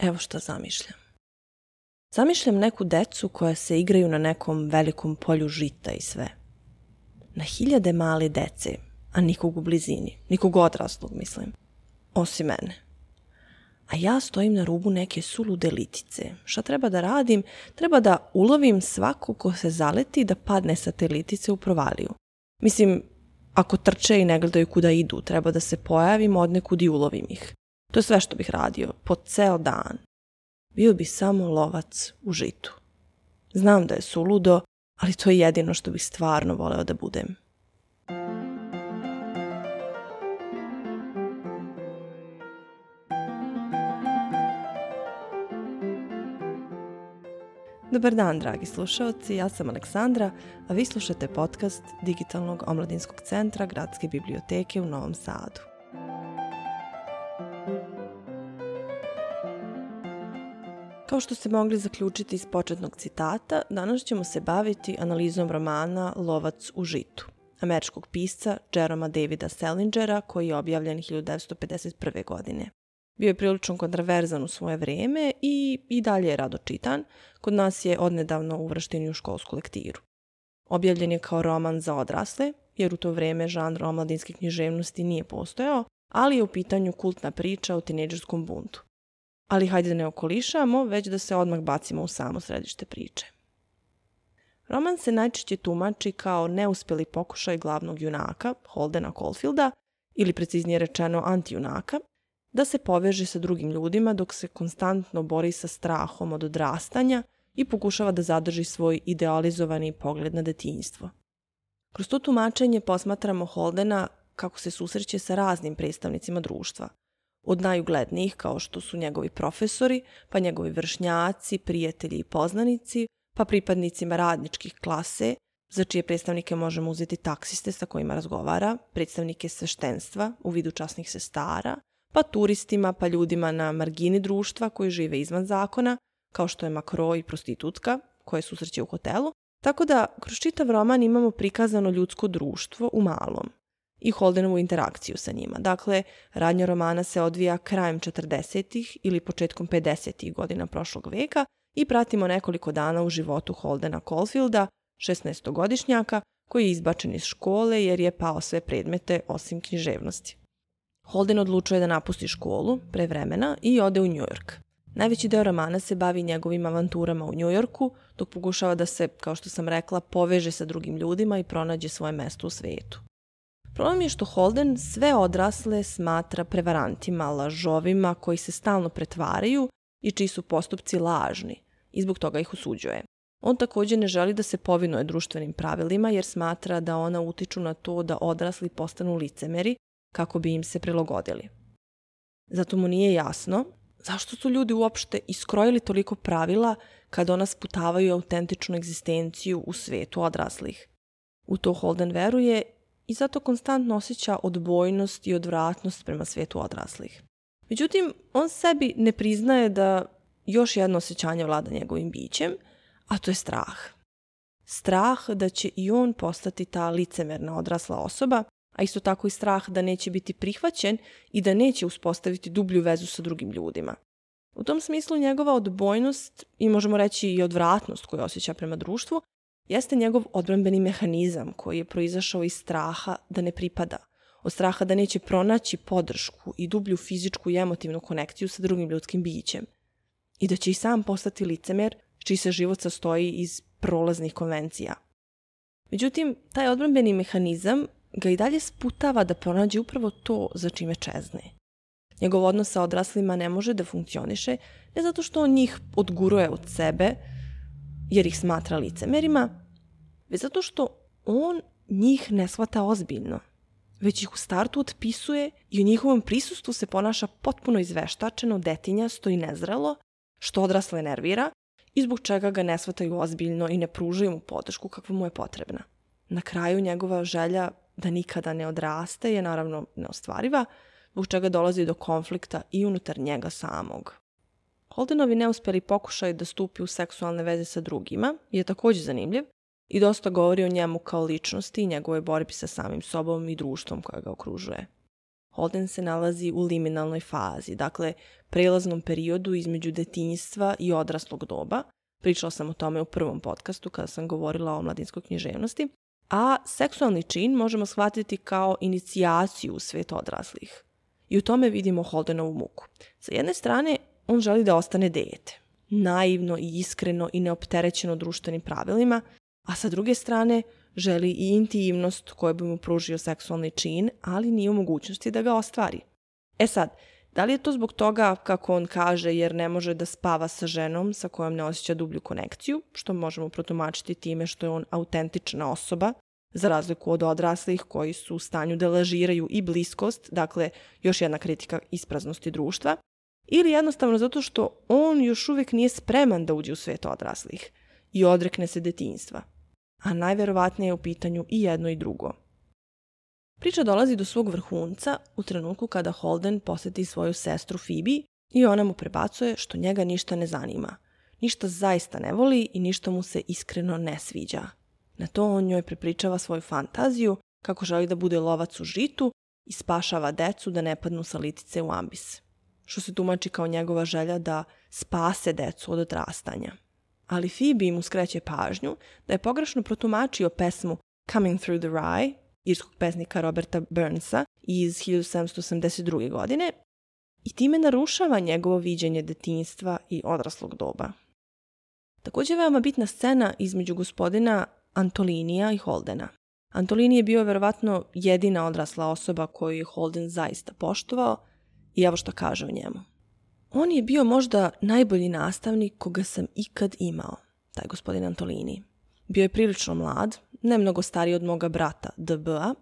Evo šta zamišljam. Zamišljam neku decu koja se igraju na nekom velikom polju žita i sve. Na hiljade male dece, a nikog u blizini, nikog odraslog, mislim. Osim mene. A ja stojim na rubu neke sulude litice. Šta treba da radim? Treba da ulovim svaku ko se zaleti da padne sa te litice u provaliju. Mislim, ako trče i ne gledaju kuda idu, treba da se pojavim od nekud i ulovim ih. To je sve što bih radio, po ceo dan. Bio bi samo lovac u žitu. Znam da je suludo, ali to je jedino što bih stvarno voleo da budem. Dobar dan, dragi slušalci, ja sam Aleksandra, a vi slušate podcast Digitalnog omladinskog centra Gradske biblioteke u Novom Sadu. Kao što ste mogli zaključiti iz početnog citata, danas ćemo se baviti analizom romana Lovac u žitu, američkog pisca Jeroma Davida Sellingera koji je objavljen 1951. godine. Bio je prilično kontraverzan u svoje vreme i i dalje je rado čitan. Kod nas je odnedavno uvršten u školsku lektiru. Objavljen je kao roman za odrasle, jer u to vreme žanr omladinske književnosti nije postojao, ali je u pitanju kultna priča o tineđerskom buntu. Ali hajde da ne okolišamo, već da se odmah bacimo u samo središte priče. Roman se najčešće tumači kao neuspeli pokušaj glavnog junaka, Holdena Caulfielda, ili preciznije rečeno antijunaka, da se poveže sa drugim ljudima dok se konstantno bori sa strahom od odrastanja i pokušava da zadrži svoj idealizovani pogled na detinjstvo. Kroz to tumačenje posmatramo Holdena kako se susreće sa raznim predstavnicima društva, od najuglednijih kao što su njegovi profesori, pa njegovi vršnjaci, prijatelji i poznanici, pa pripadnicima radničkih klase, za čije predstavnike možemo uzeti taksiste sa kojima razgovara, predstavnike sveštenstva u vidu časnih sestara, pa turistima, pa ljudima na margini društva koji žive izvan zakona, kao što je makro i prostitutka, koje susreće u hotelu. Tako da, kroz čitav roman imamo prikazano ljudsko društvo u malom i Holdenovu interakciju sa njima. Dakle, radnja romana se odvija krajem 40. ili početkom 50. godina prošlog veka i pratimo nekoliko dana u životu Holdena Caulfielda, 16-godišnjaka, koji je izbačen iz škole jer je pao sve predmete osim književnosti. Holden odlučuje da napusti školu pre vremena i ode u New York. Najveći deo romana se bavi njegovim avanturama u New Yorku, dok pokušava da se, kao što sam rekla, poveže sa drugim ljudima i pronađe svoje mesto u svetu. Problem je što Holden sve odrasle smatra prevarantima, lažovima koji se stalno pretvaraju i čiji su postupci lažni i zbog toga ih osuđuje. On takođe ne želi da se povinuje društvenim pravilima jer smatra da ona utiču na to da odrasli postanu licemeri kako bi im se prilagodili. Zato mu nije jasno zašto su ljudi uopšte iskrojili toliko pravila kad ona sputavaju autentičnu egzistenciju u svetu odraslih. U to Holden veruje i zato konstantno osjeća odbojnost i odvratnost prema svetu odraslih. Međutim, on sebi ne priznaje da još jedno osjećanje vlada njegovim bićem, a to je strah. Strah da će i on postati ta licemerna odrasla osoba a isto tako i strah da neće biti prihvaćen i da neće uspostaviti dublju vezu sa drugim ljudima. U tom smislu njegova odbojnost i možemo reći i odvratnost koju osjeća prema društvu jeste njegov odbranbeni mehanizam koji je proizašao iz straha da ne pripada, od straha da neće pronaći podršku i dublju fizičku i emotivnu konekciju sa drugim ljudskim bićem i da će i sam postati licemer čiji se život sastoji iz prolaznih konvencija. Međutim, taj odbranbeni mehanizam ga i dalje sputava da pronađe upravo to za čime čezne. Njegov odnos sa odraslima ne može da funkcioniše ne zato što on njih odguruje od sebe, jer ih smatra licemerima, već zato što on njih ne shvata ozbiljno, već ih u startu otpisuje i u njihovom prisustvu se ponaša potpuno izveštačeno, detinjasto i nezrelo, što odrasle nervira i zbog čega ga ne shvataju ozbiljno i ne pružaju mu podršku kakva mu je potrebna. Na kraju njegova želja da nikada ne odraste je naravno neostvariva, zbog čega dolazi do konflikta i unutar njega samog. Holdenovi neuspeli pokušaj da stupi u seksualne veze sa drugima je takođe zanimljiv i dosta govori o njemu kao ličnosti i njegove borbi sa samim sobom i društvom koje ga okružuje. Holden se nalazi u liminalnoj fazi, dakle prelaznom periodu između detinjstva i odraslog doba. Pričala sam o tome u prvom podcastu kada sam govorila o mladinskoj književnosti. A seksualni čin možemo shvatiti kao inicijaciju u svet odraslih. I u tome vidimo Holdenovu muku. Sa jedne strane, on želi da ostane dete, naivno i iskreno i neopterećeno društvenim pravilima, a sa druge strane, želi i intimnost koju bi mu pružio seksualni čin, ali nije u mogućnosti da ga ostvari. E sad, da li je to zbog toga, kako on kaže, jer ne može da spava sa ženom sa kojom ne osjeća dublju konekciju, što možemo protumačiti time što je on autentična osoba, za razliku od odraslih koji su u stanju da lažiraju i bliskost, dakle još jedna kritika ispraznosti društva, ili jednostavno zato što on još uvijek nije spreman da uđe u svet odraslih i odrekne se detinjstva a najverovatnije je u pitanju i jedno i drugo. Priča dolazi do svog vrhunca u trenutku kada Holden poseti svoju sestru Phoebe i ona mu prebacuje što njega ništa ne zanima. Ništa zaista ne voli i ništa mu se iskreno ne sviđa. Na to on njoj prepričava svoju fantaziju kako želi da bude lovac u žitu i spašava decu da ne padnu sa litice u ambis. Što se tumači kao njegova želja da spase decu od odrastanja ali Phoebe mu skreće pažnju da je pogrešno protumačio pesmu Coming Through the Rye irskog pesnika Roberta Burnsa iz 1782. godine i time narušava njegovo viđenje detinjstva i odraslog doba. Također je veoma bitna scena između gospodina Antolinija i Holdena. Antolini je bio verovatno jedina odrasla osoba koju je Holden zaista poštovao i evo što kaže o njemu. On je bio možda najbolji nastavnik koga sam ikad imao, taj gospodin Antolini. Bio je prilično mlad, ne mnogo stariji od moga brata, DB-a,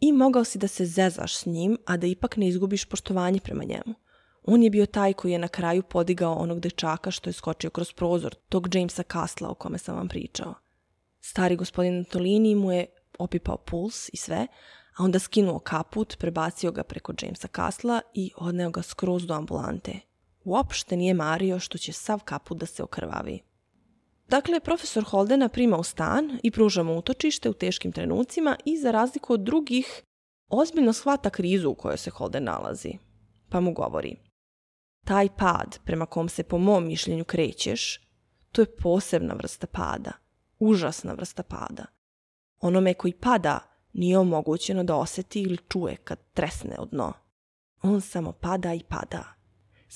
i mogao si da se zezaš s njim, a da ipak ne izgubiš poštovanje prema njemu. On je bio taj koji je na kraju podigao onog dečaka što je skočio kroz prozor, tog Jamesa Kastla o kome sam vam pričao. Stari gospodin Antolini mu je opipao puls i sve, a onda skinuo kaput, prebacio ga preko Jamesa Kastla i odneo ga skroz do ambulante uopšte nije mario što će sav kaput da se okrvavi. Dakle, profesor Holdena prima u stan i pruža mu utočište u teškim trenucima i za razliku od drugih, ozbiljno shvata krizu u kojoj se Holden nalazi. Pa mu govori, taj pad prema kom se po mom mišljenju krećeš, to je posebna vrsta pada, užasna vrsta pada. Onome koji pada nije omogućeno da oseti ili čuje kad tresne od dno. On samo pada i pada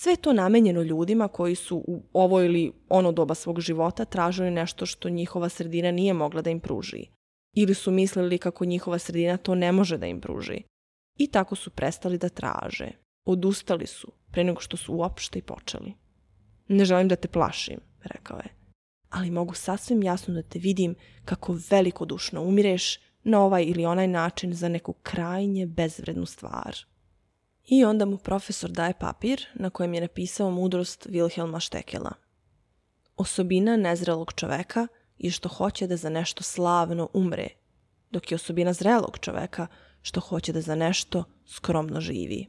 sve to namenjeno ljudima koji su u ovo ili ono doba svog života tražili nešto što njihova sredina nije mogla da im pruži. Ili su mislili kako njihova sredina to ne može da im pruži. I tako su prestali da traže. Odustali su, pre nego što su uopšte i počeli. Ne želim da te plašim, rekao je. Ali mogu sasvim jasno da te vidim kako velikodušno umireš na ovaj ili onaj način za neku krajnje bezvrednu stvar. I onda mu profesor daje papir na kojem je napisao mudrost Wilhelma Štekela. Osobina nezrelog čoveka je što hoće da za nešto slavno umre, dok je osobina zrelog čoveka što hoće da za nešto skromno živi.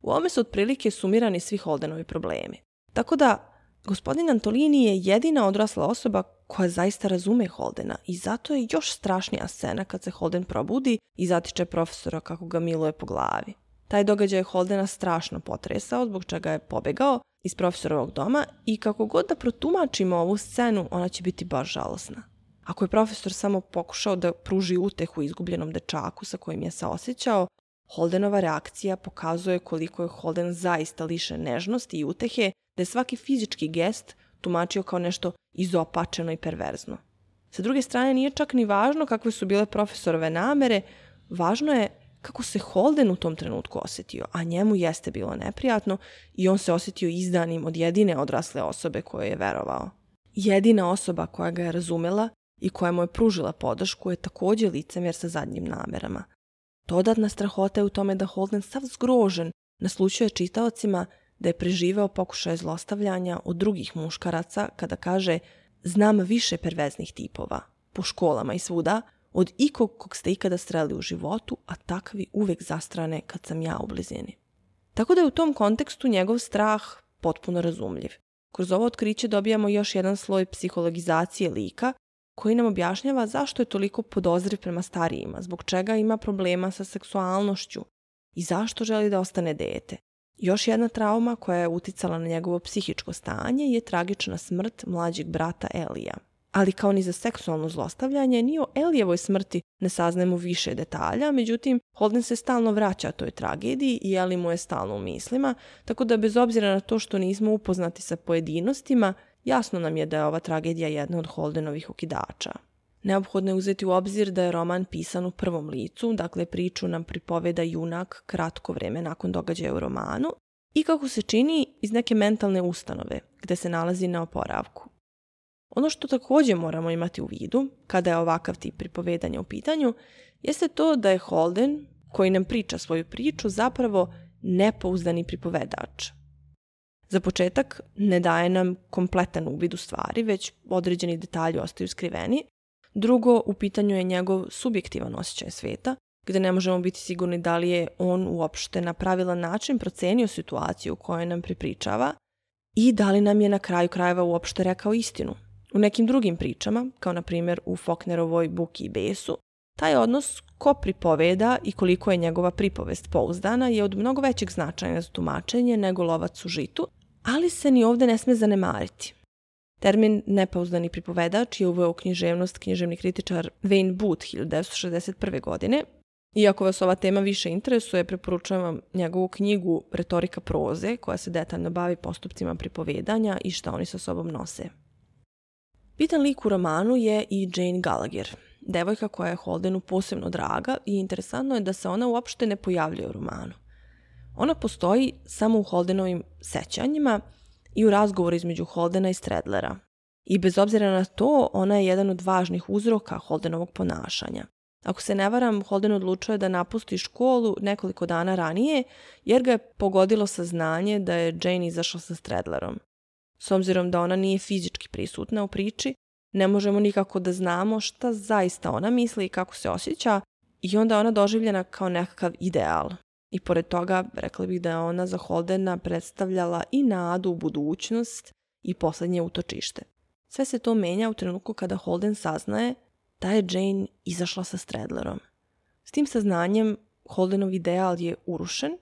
U ovome su otprilike sumirani svi Holdenovi problemi. Tako da, gospodin Antolini je jedina odrasla osoba koja zaista razume Holdena i zato je još strašnija scena kad se Holden probudi i zatiče profesora kako ga miluje po glavi. Taj događaj je Holdena strašno potresao, zbog čega je pobegao iz profesorovog doma i kako god da protumačimo ovu scenu, ona će biti baš žalosna. Ako je profesor samo pokušao da pruži utehu izgubljenom dečaku sa kojim je se osjećao, Holdenova reakcija pokazuje koliko je Holden zaista lišen nežnosti i utehe, da je svaki fizički gest tumačio kao nešto izopačeno i perverzno. Sa druge strane, nije čak ni važno kakve su bile profesorove namere, važno je kako se Holden u tom trenutku osjetio, a njemu jeste bilo neprijatno i on se osjetio izdanim od jedine odrasle osobe koje je verovao. Jedina osoba koja ga je razumela i koja mu je pružila podršku je također licemjer sa zadnjim namerama. Dodatna strahota je u tome da Holden sav zgrožen naslučuje čitaocima da je preživeo pokušaj zlostavljanja od drugih muškaraca kada kaže znam više perveznih tipova, po školama i svuda, od ikog kog ste ikada streli u životu, a takvi uvek zastrane kad sam ja u blizini. Tako da je u tom kontekstu njegov strah potpuno razumljiv. Kroz ovo otkriće dobijamo još jedan sloj psihologizacije lika koji nam objašnjava zašto je toliko podozriv prema starijima, zbog čega ima problema sa seksualnošću, i zašto želi da ostane dete. Još jedna trauma koja je uticala na njegovo psihičko stanje je tragična smrt mlađeg brata Elija. Ali kao ni za seksualno zlostavljanje, ni o Elijevoj smrti ne saznajemo više detalja, međutim, Holden se stalno vraća toj tragediji i Eli mu je stalno u mislima, tako da bez obzira na to što nismo upoznati sa pojedinostima, jasno nam je da je ova tragedija jedna od Holdenovih okidača. Neophodno je uzeti u obzir da je roman pisan u prvom licu, dakle priču nam pripoveda junak kratko vreme nakon događaja u romanu i kako se čini iz neke mentalne ustanove gde se nalazi na oporavku. Ono što takođe moramo imati u vidu kada je ovakav tip pripovedanja u pitanju jeste to da je Holden, koji nam priča svoju priču, zapravo nepouzdani pripovedač. Za početak ne daje nam kompletan uvid u stvari, već određeni detalji ostaju skriveni, Drugo, u pitanju je njegov subjektivan osjećaj sveta, gde ne možemo biti sigurni da li je on uopšte na pravilan način procenio situaciju koju nam pripričava i da li nam je na kraju krajeva uopšte rekao istinu. U nekim drugim pričama, kao na primjer u Faulknerovoj Buki i Besu, taj odnos ko pripoveda i koliko je njegova pripovest pouzdana je od mnogo većeg značaja za tumačenje nego lovac u žitu, ali se ni ovde ne sme zanemariti. Termin nepouzdani pripovedač je uveo u književnost književni kritičar Wayne Booth 1961. godine. Iako vas ova tema više interesuje, preporučujem vam njegovu knjigu Retorika proze, koja se detaljno bavi postupcima pripovedanja i šta oni sa sobom nose. Bitan lik u romanu je i Jane Gallagher, devojka koja je Holdenu posebno draga i interesantno je da se ona uopšte ne pojavljuje u romanu. Ona postoji samo u Holdenovim sećanjima – i u razgovoru između Holdena i Stradlera. I bez obzira na to, ona je jedan od važnih uzroka Holdenovog ponašanja. Ako se ne varam, Holden odlučuje da napusti školu nekoliko dana ranije, jer ga je pogodilo saznanje da je Jane izašla sa Stradlerom. S obzirom da ona nije fizički prisutna u priči, ne možemo nikako da znamo šta zaista ona misli i kako se osjeća i onda ona doživljena kao nekakav ideal, I pored toga, rekla bih da je ona za Holdena predstavljala i nadu u budućnost i poslednje utočište. Sve se to menja u trenutku kada Holden saznaje da je Jane izašla sa Stradlerom. S tim saznanjem Holdenov ideal je urušen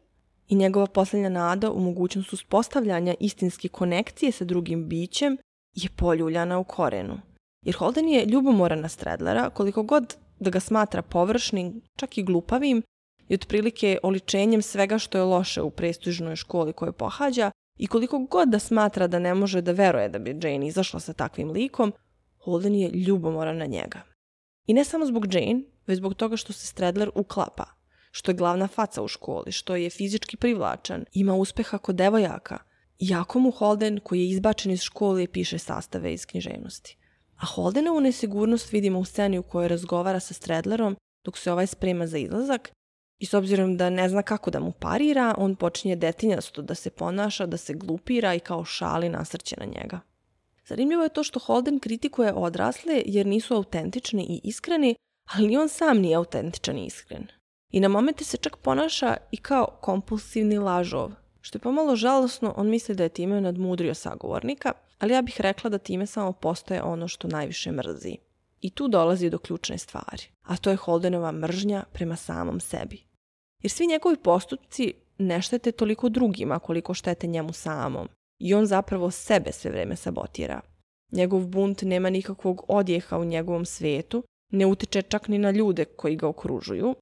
i njegova poslednja nada u mogućnost uspostavljanja istinske konekcije sa drugim bićem je poljuljana u korenu. Jer Holden je ljubomoran na Stradlera, koliko god da ga smatra površnim, čak i glupavim, i otprilike oličenjem svega što je loše u prestižnoj školi koju pohađa i koliko god da smatra da ne može da veruje da bi Jane izašla sa takvim likom, Holden je ljubomoran na njega. I ne samo zbog Jane, već zbog toga što se Stradler uklapa, što je glavna faca u školi, što je fizički privlačan, ima uspeha kod devojaka, iako mu Holden, koji je izbačen iz škole, piše sastave iz književnosti. A Holdenovu nesigurnost vidimo u sceni u kojoj razgovara sa Stradlerom dok se ovaj sprema za izlazak I s obzirom da ne zna kako da mu parira, on počinje detinjasto da se ponaša, da se glupira i kao šali nasrće na njega. Zanimljivo je to što Holden kritikuje odrasle jer nisu autentični i iskreni, ali on sam nije autentičan i iskren. I na momente se čak ponaša i kao kompulsivni lažov, što je pomalo žalosno, on misli da je time nadmudrio sagovornika, ali ja bih rekla da time samo postoje ono što najviše mrzi. I tu dolazi do ključne stvari, a to je Holdenova mržnja prema samom sebi. Jer svi njegovi postupci ne štete toliko drugima koliko štete njemu samom. I on zapravo sebe sve vreme sabotira. Njegov bunt nema nikakvog odjeha u njegovom svetu, ne utiče čak ni na ljude koji ga okružuju.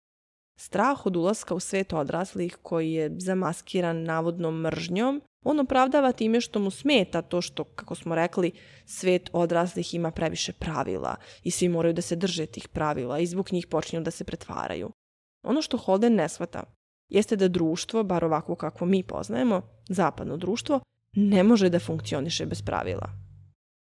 Strah od ulaska u svet odraslih koji je zamaskiran navodnom mržnjom, on opravdava time što mu smeta to što, kako smo rekli, svet odraslih ima previše pravila i svi moraju da se drže tih pravila i zbog njih počinju da se pretvaraju. Ono što Holden ne shvata jeste da društvo, bar ovako kako mi poznajemo, zapadno društvo, ne može da funkcioniše bez pravila.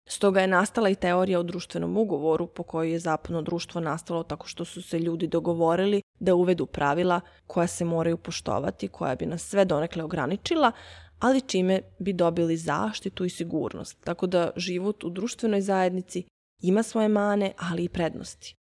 Stoga je nastala i teorija o društvenom ugovoru po kojoj je zapadno društvo nastalo tako što su se ljudi dogovorili da uvedu pravila koja se moraju poštovati, koja bi nas sve donekle ograničila, ali čime bi dobili zaštitu i sigurnost. Tako da život u društvenoj zajednici ima svoje mane, ali i prednosti.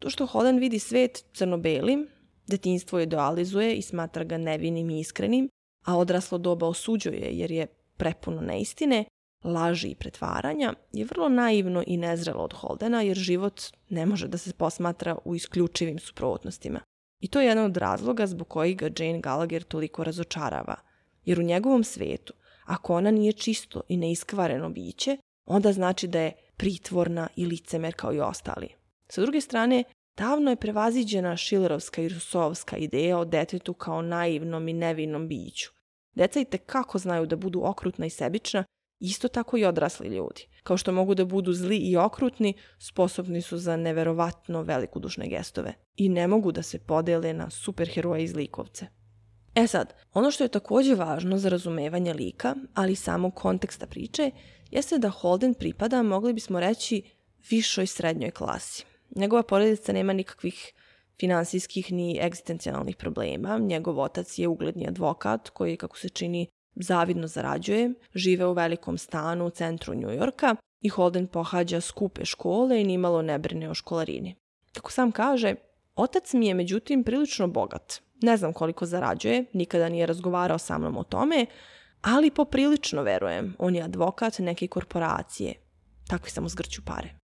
To što Holland vidi svet crno-belim, detinstvo idealizuje i smatra ga nevinim i iskrenim, a odraslo doba osuđuje jer je prepuno neistine, laži i pretvaranja, je vrlo naivno i nezrelo od Holdena jer život ne može da se posmatra u isključivim suprotnostima. I to je jedan od razloga zbog kojih ga Jane Gallagher toliko razočarava. Jer u njegovom svetu, ako ona nije čisto i neiskvareno biće, onda znači da je pritvorna i licemer kao i ostali. Sa druge strane, davno je prevaziđena Šilerovska i Rusovska ideja o detetu kao naivnom i nevinom biću. Deca i tekako znaju da budu okrutna i sebična, isto tako i odrasli ljudi. Kao što mogu da budu zli i okrutni, sposobni su za neverovatno velikodušne gestove i ne mogu da se podele na superheroje i zlikovce. E sad, ono što je takođe važno za razumevanje lika, ali i samog konteksta priče, jeste da Holden pripada, mogli bismo reći, višoj srednjoj klasi. Njegova porodica nema nikakvih finansijskih ni egzistencijalnih problema. Njegov otac je ugledni advokat koji, kako se čini, zavidno zarađuje, žive u velikom stanu u centru Njujorka i Holden pohađa skupe škole i nimalo ne brine o školarini. Kako sam kaže, otac mi je međutim prilično bogat. Ne znam koliko zarađuje, nikada nije razgovarao sa mnom o tome, ali poprilično verujem, on je advokat neke korporacije. Takvi samo zgrću pare.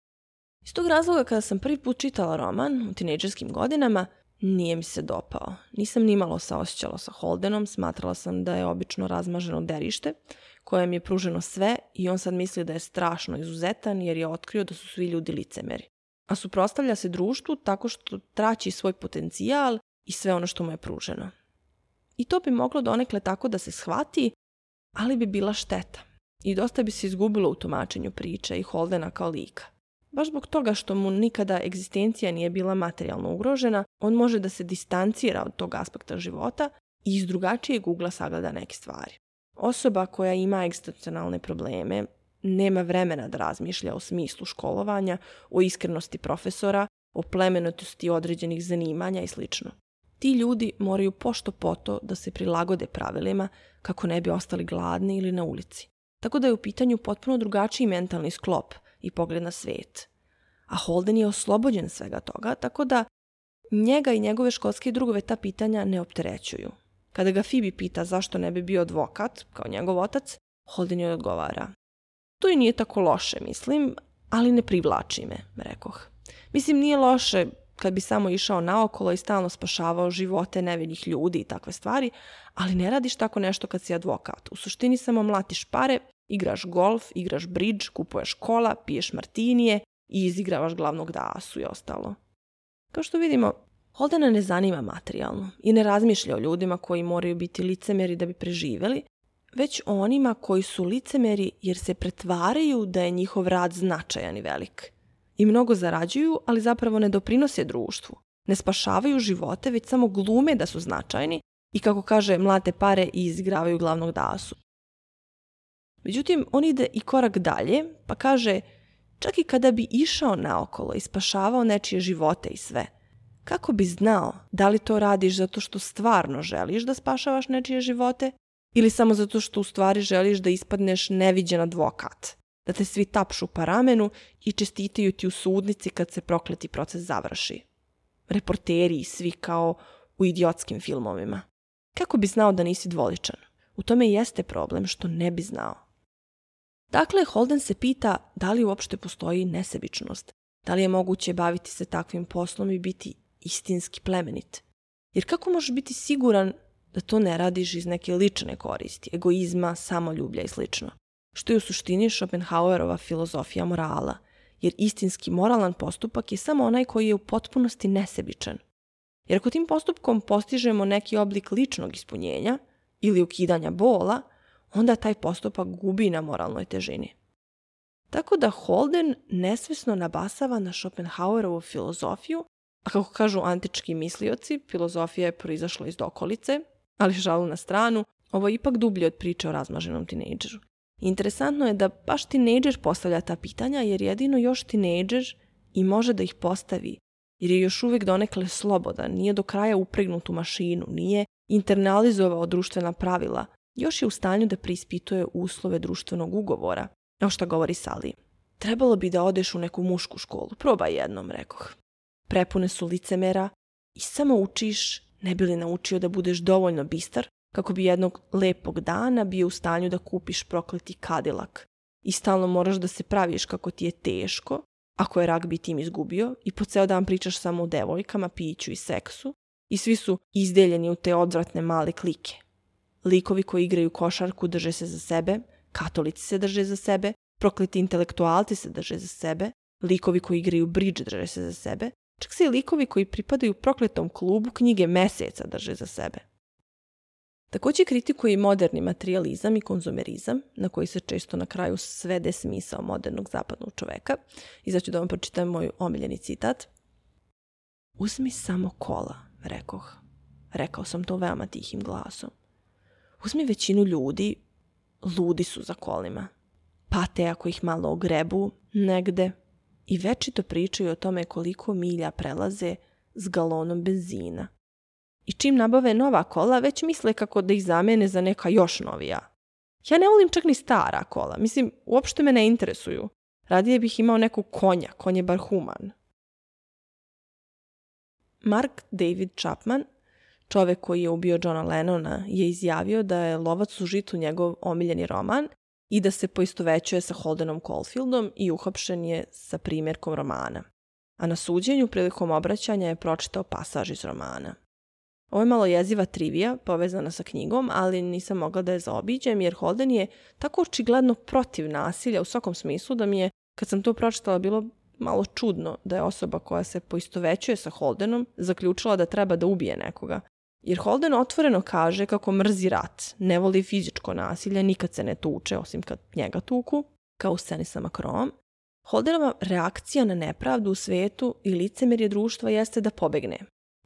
Iz tog razloga kada sam prvi put čitala roman u tinejdžerskim godinama, nije mi se dopao. Nisam ni malo saosećala sa Holdenom, smatrala sam da je obično razmaženo derište, kojem je pruženo sve i on sad misli da je strašno izuzetan jer je otkrio da su svi ljudi licemeri. A suprostavlja se društvu tako što traći svoj potencijal i sve ono što mu je pruženo. I to bi moglo donekle tako da se shvati, ali bi bila šteta. I dosta bi se izgubilo u tumačenju priče i Holdena kao lika. Baš zbog toga što mu nikada egzistencija nije bila materijalno ugrožena, on može da se distancira od tog aspekta života i iz drugačijeg ugla sagleda neke stvari. Osoba koja ima egzistencionalne probleme nema vremena da razmišlja o smislu školovanja, o iskrenosti profesora, o plemenitosti određenih zanimanja i sl. Ti ljudi moraju pošto poto da se prilagode pravilima kako ne bi ostali gladni ili na ulici. Tako da je u pitanju potpuno drugačiji mentalni sklop i pogled na svet. A Holden je oslobođen svega toga, tako da njega i njegove školske drugove ta pitanja ne opterećuju. Kada ga Phoebe pita zašto ne bi bio advokat, kao njegov otac, Holden joj odgovara. To i nije tako loše, mislim, ali ne privlači me, rekoh. Mislim, nije loše kad bi samo išao naokolo i stalno spašavao živote nevinih ljudi i takve stvari, ali ne radiš tako nešto kad si advokat. U suštini samo mlatiš pare, igraš golf, igraš bridge, kupuješ kola, piješ martinije i izigravaš glavnog dasu i ostalo. Kao što vidimo, Holdena ne zanima materijalno i ne razmišlja o ljudima koji moraju biti licemeri da bi preživeli, već onima koji su licemeri jer se pretvaraju da je njihov rad značajan i velik. I mnogo zarađuju, ali zapravo ne doprinose društvu. Ne spašavaju živote, već samo glume da su značajni i kako kaže mlate pare i izigravaju glavnog dasu. Međutim, on ide i korak dalje, pa kaže, čak i kada bi išao naokolo i spašavao nečije živote i sve, kako bi znao da li to radiš zato što stvarno želiš da spašavaš nečije živote ili samo zato što u stvari želiš da ispadneš neviđen advokat, da te svi tapšu pa ramenu i čestitaju ti u sudnici kad se prokleti proces završi. Reporteri i svi kao u idiotskim filmovima. Kako bi znao da nisi dvoličan? U tome jeste problem što ne bi znao. Dakle, Holden se pita da li uopšte postoji nesebičnost, da li je moguće baviti se takvim poslom i biti istinski plemenit. Jer kako možeš biti siguran da to ne radiš iz neke lične koristi, egoizma, samoljublja i slično? Što je u suštini Schopenhauerova filozofija morala, jer istinski moralan postupak je samo onaj koji je u potpunosti nesebičan. Jer ako tim postupkom postižemo neki oblik ličnog ispunjenja ili ukidanja bola, onda taj postupak gubi na moralnoj težini. Tako da Holden nesvesno nabasava na Schopenhauerovu filozofiju, a kako kažu antički mislioci, filozofija je proizašla iz dokolice, ali žalu na stranu, ovo je ipak dublje od priče o razmaženom tinejdžeru. Interesantno je da baš tinejdžer postavlja ta pitanja, jer jedino još tinejdžer i može da ih postavi, jer je još uvek donekle slobodan, nije do kraja upregnut u mašinu, nije internalizovao društvena pravila, još je u stanju da preispituje uslove društvenog ugovora, kao što govori Sali. Trebalo bi da odeš u neku mušku školu, probaj jednom, rekoh. Prepune su licemera i samo učiš, ne bi li naučio da budeš dovoljno bistar kako bi jednog lepog dana bio u stanju da kupiš prokleti kadilak i stalno moraš da se praviš kako ti je teško, ako je ragbi tim izgubio i po ceo dan pričaš samo o devojkama, piću i seksu, i svi su izdeljeni u te odvratne male klike. Likovi koji igraju košarku drže se za sebe, katolici se drže za sebe, prokleti intelektualci se drže za sebe, likovi koji igraju bridge drže se za sebe, čak se i likovi koji pripadaju prokletom klubu knjige meseca drže za sebe. Takođe kritikuje i moderni materializam i konzumerizam, na koji se često na kraju svede smisao modernog zapadnog čoveka. I ću da vam pročitam moj omiljeni citat. Uzmi samo kola, rekoh. Rekao sam to veoma tihim glasom. Uzmi većinu ljudi, ludi su za kolima. Pate ako ih malo ogrebu, negde, i večito pričaju o tome koliko milja prelaze s galonom benzina. I čim nabave nova kola, već misle kako da ih zamene za neka još novija. Ja ne volim čak ni stara kola, mislim, uopšte me ne interesuju. Radije bih imao neku konja, konj je bar human. Mark David Chapman, čovek koji je ubio Johna Lennona, je izjavio da je Lovac u žitu njegov omiljeni roman i da se poistovećuje sa Holdenom Caulfieldom i uhapšen je sa primjerkom romana. A na suđenju prilikom obraćanja je pročitao pasaž iz romana. Ovo je malo jeziva trivija povezana sa knjigom, ali nisam mogla da je zaobiđem jer Holden je tako očigledno protiv nasilja u svakom smislu da mi je, kad sam to pročitala, bilo malo čudno da je osoba koja se poistovećuje sa Holdenom zaključila da treba da ubije nekoga. Jer Holden otvoreno kaže kako mrzi rat, ne voli fizičko nasilje, nikad se ne tuče osim kad njega tuku, kao u sceni sa Macronom. Holdenova reakcija na nepravdu u svetu i licemerje društva jeste da pobegne.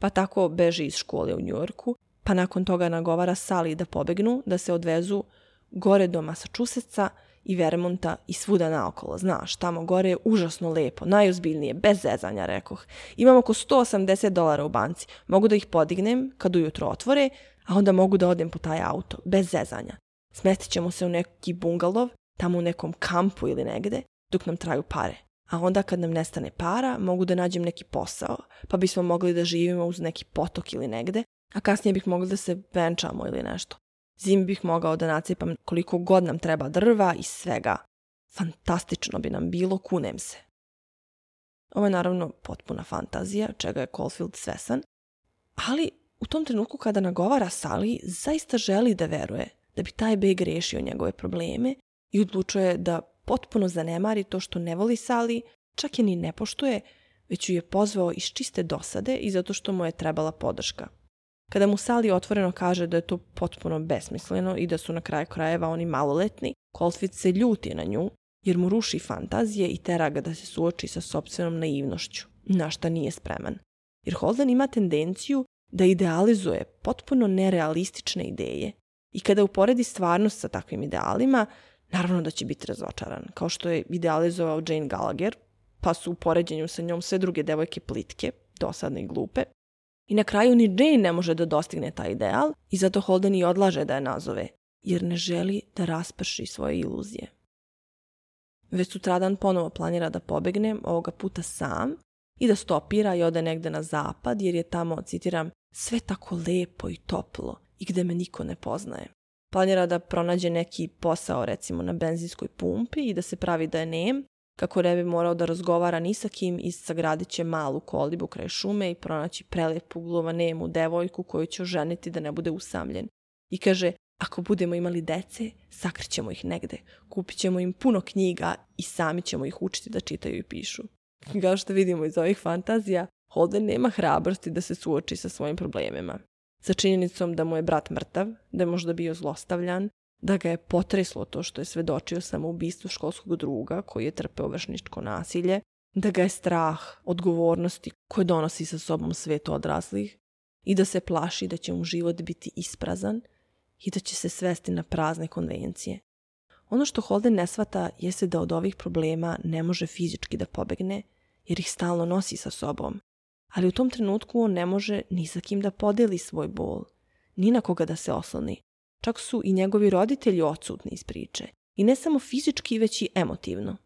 Pa tako beži iz škole u Njujorku, pa nakon toga nagovara Sally da pobegnu, da se odvezu gore do Massachusettsa i Vermonta i svuda naokolo. Znaš, tamo gore je užasno lepo, najozbiljnije, bez zezanja, rekoh. Imam oko 180 dolara u banci. Mogu da ih podignem kad ujutro otvore, a onda mogu da odem po taj auto, bez zezanja. Smestit ćemo se u neki bungalov, tamo u nekom kampu ili negde, dok nam traju pare. A onda kad nam nestane para, mogu da nađem neki posao, pa bismo mogli da živimo uz neki potok ili negde, a kasnije bih mogli da se venčamo ili nešto. Zimi bih mogao da nacipam koliko god nam treba drva i svega. Fantastično bi nam bilo, kunem se. Ovo je naravno potpuna fantazija, čega je Caulfield svesan, ali u tom trenutku kada nagovara Sally, zaista želi da veruje da bi taj beg rešio njegove probleme i odlučuje da potpuno zanemari to što ne voli Sally, čak je ni ne poštuje, već ju je pozvao iz čiste dosade i zato što mu je trebala podrška. Kada mu Sally otvoreno kaže da je to potpuno besmisleno i da su na kraju krajeva oni maloletni, Colfit se ljuti na nju jer mu ruši fantazije i tera ga da se suoči sa sobstvenom naivnošću, na šta nije spreman. Jer Holden ima tendenciju da idealizuje potpuno nerealistične ideje i kada uporedi stvarnost sa takvim idealima, naravno da će biti razočaran, kao što je idealizovao Jane Gallagher, pa su u poređenju sa njom sve druge devojke plitke, dosadne i glupe, I na kraju ni Jane ne može da dostigne taj ideal i zato Holden i odlaže da je nazove, jer ne želi da rasprši svoje iluzije. Već sutradan ponovo planira da pobegne, ovoga puta sam, i da stopira i ode negde na zapad, jer je tamo, citiram, sve tako lepo i toplo i gde me niko ne poznaje. Planira da pronađe neki posao, recimo na benzinskoj pumpi i da se pravi da je nem, kako ne bi morao da razgovara ni sa kim i sagradit će malu kolibu kraj šume i pronaći prelepu nemu devojku koju će oženiti da ne bude usamljen. I kaže, ako budemo imali dece, sakrićemo ih negde, kupit ćemo im puno knjiga i sami ćemo ih učiti da čitaju i pišu. Kao što vidimo iz ovih fantazija, Holden nema hrabrosti da se suoči sa svojim problemima. Sa činjenicom da mu je brat mrtav, da je možda bio zlostavljan, da ga je potreslo to što je svedočio samoubistvu školskog druga koji je trpeo vršničko nasilje, da ga je strah odgovornosti koje donosi sa sobom svet odraslih i da se plaši da će mu život biti isprazan i da će se svesti na prazne konvencije. Ono što Holden ne svata jeste da od ovih problema ne može fizički da pobegne, jer ih stalno nosi sa sobom. Ali u tom trenutku on ne može ni sa kim da podeli svoj bol, ni na koga da se osloni, Čak su i njegovi roditelji odsutni iz priče. I ne samo fizički, već i emotivno.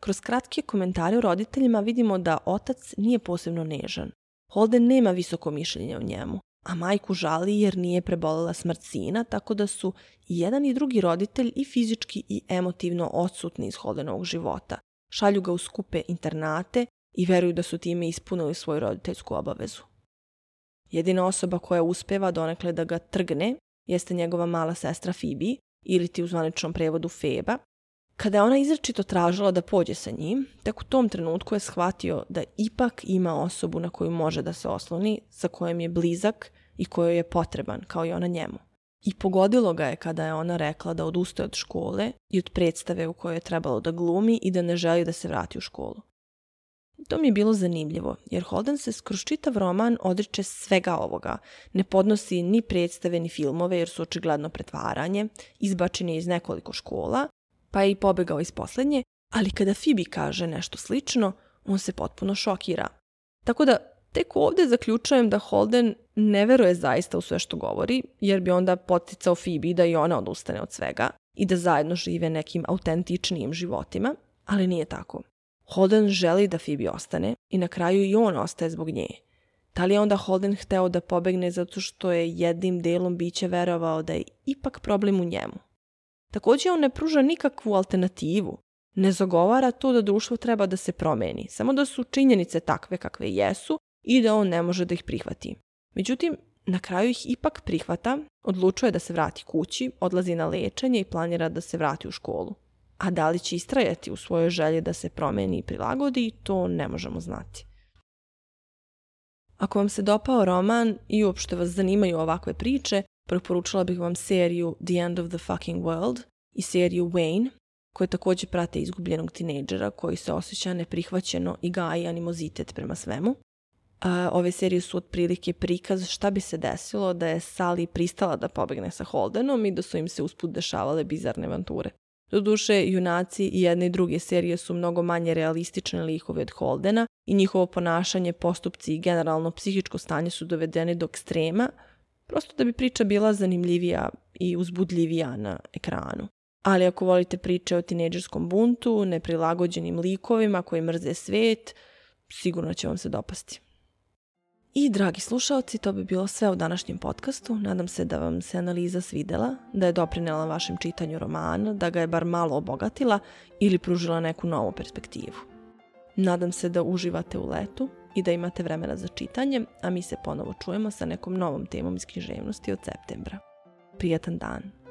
Kroz kratke komentare o roditeljima vidimo da otac nije posebno nežan. Holden nema visoko mišljenje o njemu, a majku žali jer nije prebolela smrt sina, tako da su i jedan i drugi roditelj i fizički i emotivno odsutni iz Holdenovog života. Šalju ga u skupe internate i veruju da su time ispunili svoju roditeljsku obavezu. Jedina osoba koja uspeva donekle da ga trgne jeste njegova mala sestra Phoebe, ili ti u zvaničnom prevodu Feba. Kada je ona izrečito tražila da pođe sa njim, tek u tom trenutku je shvatio da ipak ima osobu na koju može da se osloni, sa kojom je blizak i kojoj je potreban, kao i ona njemu. I pogodilo ga je kada je ona rekla da odustaje od škole i od predstave u kojoj je trebalo da glumi i da ne želi da se vrati u školu. To mi je bilo zanimljivo, jer Holden se skroz čitav roman odriče svega ovoga. Ne podnosi ni predstave ni filmove jer su očigledno pretvaranje, izbačen je iz nekoliko škola, pa je i pobegao iz poslednje, ali kada Phoebe kaže nešto slično, on se potpuno šokira. Tako da tek ovde zaključujem da Holden ne veruje zaista u sve što govori, jer bi onda poticao Phoebe da i ona odustane od svega i da zajedno žive nekim autentičnijim životima, ali nije tako. Holden želi da Phoebe ostane i na kraju i on ostaje zbog nje. Da li je onda Holden hteo da pobegne zato što je jednim delom biće verovao da je ipak problem u njemu? Takođe on ne pruža nikakvu alternativu. Ne zagovara to da društvo treba da se promeni, samo da su činjenice takve kakve jesu i da on ne može da ih prihvati. Međutim, na kraju ih ipak prihvata, odlučuje da se vrati kući, odlazi na lečenje i planira da se vrati u školu. A da li će istrajati u svojoj želji da se promeni i prilagodi, to ne možemo znati. Ako vam se dopao roman i uopšte vas zanimaju ovakve priče, preporučila bih vam seriju The End of the Fucking World i seriju Wayne, koje takođe prate izgubljenog tinejdžera koji se osjeća neprihvaćeno i gaji animozitet prema svemu. A, ove serije su otprilike prikaz šta bi se desilo da je Sally pristala da pobegne sa Holdenom i da su im se usput dešavale bizarne avanture. Doduše, junaci i jedne i druge serije su mnogo manje realistične likove od Holdena i njihovo ponašanje, postupci i generalno psihičko stanje su dovedeni do ekstrema, prosto da bi priča bila zanimljivija i uzbudljivija na ekranu. Ali ako volite priče o tineđerskom buntu, neprilagođenim likovima koji mrze svet, sigurno će vam se dopasti. I, dragi slušalci, to bi bilo sve u današnjem podcastu. Nadam se da vam se analiza svidela, da je doprinela vašem čitanju romana, da ga je bar malo obogatila ili pružila neku novu perspektivu. Nadam se da uživate u letu i da imate vremena za čitanje, a mi se ponovo čujemo sa nekom novom temom iz književnosti od septembra. Prijatan dan!